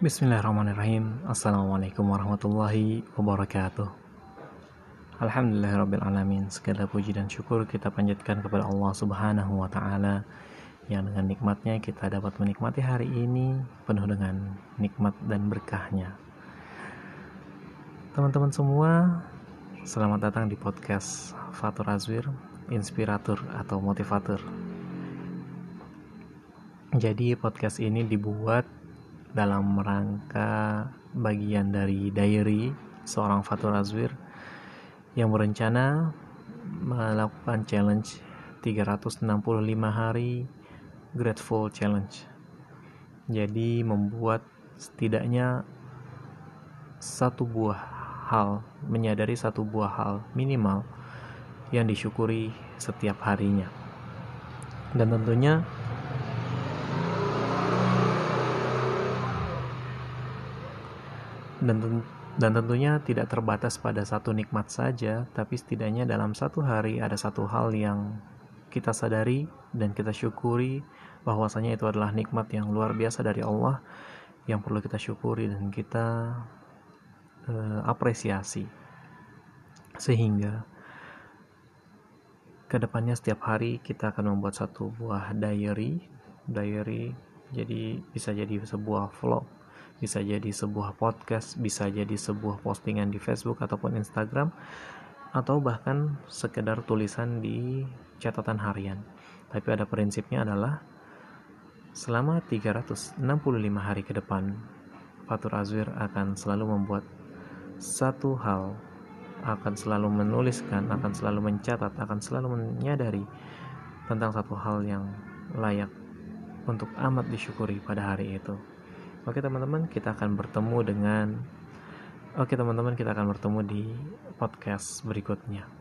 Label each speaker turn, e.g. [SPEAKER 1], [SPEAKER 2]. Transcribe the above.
[SPEAKER 1] Bismillahirrahmanirrahim. Assalamualaikum warahmatullahi wabarakatuh. Alhamdulillahirrabbilalamin Segala puji dan syukur kita panjatkan kepada Allah subhanahu wa ta'ala Yang dengan nikmatnya kita dapat menikmati hari ini Penuh dengan nikmat dan berkahnya. Teman-teman semua Selamat datang di podcast Fatur Azwir Inspirator atau motivator Jadi podcast ini dibuat dalam rangka bagian dari diary seorang Fatur Azwir yang berencana melakukan challenge 365 hari Grateful Challenge. Jadi membuat setidaknya satu buah hal, menyadari satu buah hal minimal yang disyukuri setiap harinya. Dan tentunya dan dan tentunya tidak terbatas pada satu nikmat saja, tapi setidaknya dalam satu hari ada satu hal yang kita sadari dan kita syukuri bahwasanya itu adalah nikmat yang luar biasa dari Allah yang perlu kita syukuri dan kita uh, apresiasi. Sehingga ke depannya setiap hari kita akan membuat satu buah diary. Diary jadi bisa jadi sebuah vlog bisa jadi sebuah podcast, bisa jadi sebuah postingan di Facebook ataupun Instagram, atau bahkan sekedar tulisan di catatan harian. Tapi ada prinsipnya adalah selama 365 hari ke depan, Fatur Azwir akan selalu membuat satu hal, akan selalu menuliskan, akan selalu mencatat, akan selalu menyadari tentang satu hal yang layak untuk amat disyukuri pada hari itu. Oke teman-teman, kita akan bertemu dengan Oke teman-teman, kita akan bertemu di podcast berikutnya.